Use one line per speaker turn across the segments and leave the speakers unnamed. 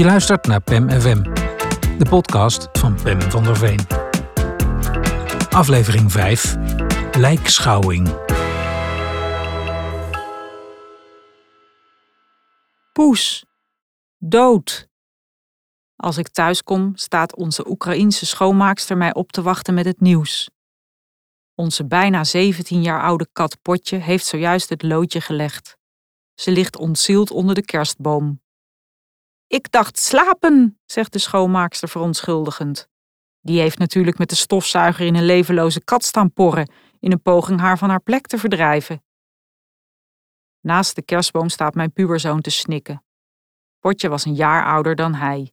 Je luistert naar PEM FM, de podcast van Pem van der Veen. Aflevering 5, Lijkschouwing.
Poes. Dood. Als ik thuis kom, staat onze Oekraïense schoonmaakster mij op te wachten met het nieuws. Onze bijna 17 jaar oude kat Potje heeft zojuist het loodje gelegd. Ze ligt ontzield onder de kerstboom. Ik dacht slapen, zegt de schoonmaakster verontschuldigend. Die heeft natuurlijk met de stofzuiger in een levenloze kat staan porren, in een poging haar van haar plek te verdrijven. Naast de kerstboom staat mijn puberzoon te snikken. Potje was een jaar ouder dan hij.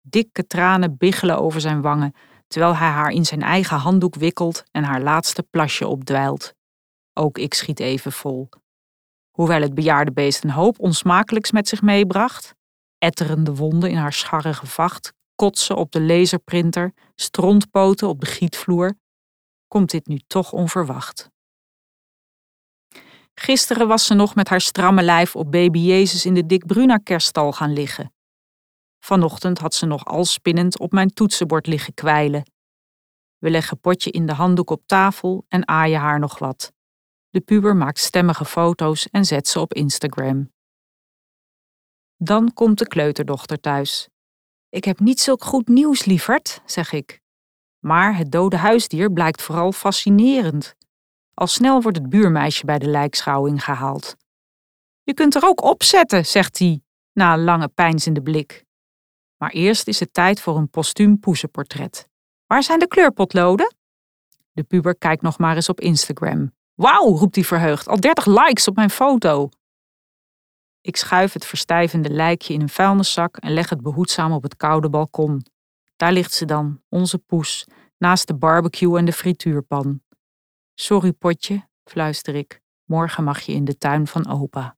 Dikke tranen biggelen over zijn wangen, terwijl hij haar in zijn eigen handdoek wikkelt en haar laatste plasje opdwijlt. Ook ik schiet even vol. Hoewel het bejaarde beest een hoop onsmakelijks met zich meebracht, etterende wonden in haar scharrige vacht, kotsen op de laserprinter, strontpoten op de gietvloer, komt dit nu toch onverwacht. Gisteren was ze nog met haar stramme lijf op baby Jezus in de Dick Bruna kerststal gaan liggen. Vanochtend had ze nog al spinnend op mijn toetsenbord liggen kwijlen. We leggen potje in de handdoek op tafel en aaien haar nog wat. De puber maakt stemmige foto's en zet ze op Instagram. Dan komt de kleuterdochter thuis. Ik heb niet zulk goed nieuws, lieverd, zeg ik. Maar het dode huisdier blijkt vooral fascinerend. Al snel wordt het buurmeisje bij de lijkschouwing gehaald. Je kunt er ook opzetten, zegt hij, na een lange pijnzende blik. Maar eerst is het tijd voor een postuum poesenportret. Waar zijn de kleurpotloden? De puber kijkt nog maar eens op Instagram. Wauw, roept hij verheugd, al 30 likes op mijn foto. Ik schuif het verstijvende lijkje in een vuilniszak en leg het behoedzaam op het koude balkon. Daar ligt ze dan, onze poes, naast de barbecue en de frituurpan. Sorry, potje, fluister ik. Morgen mag je in de tuin van opa.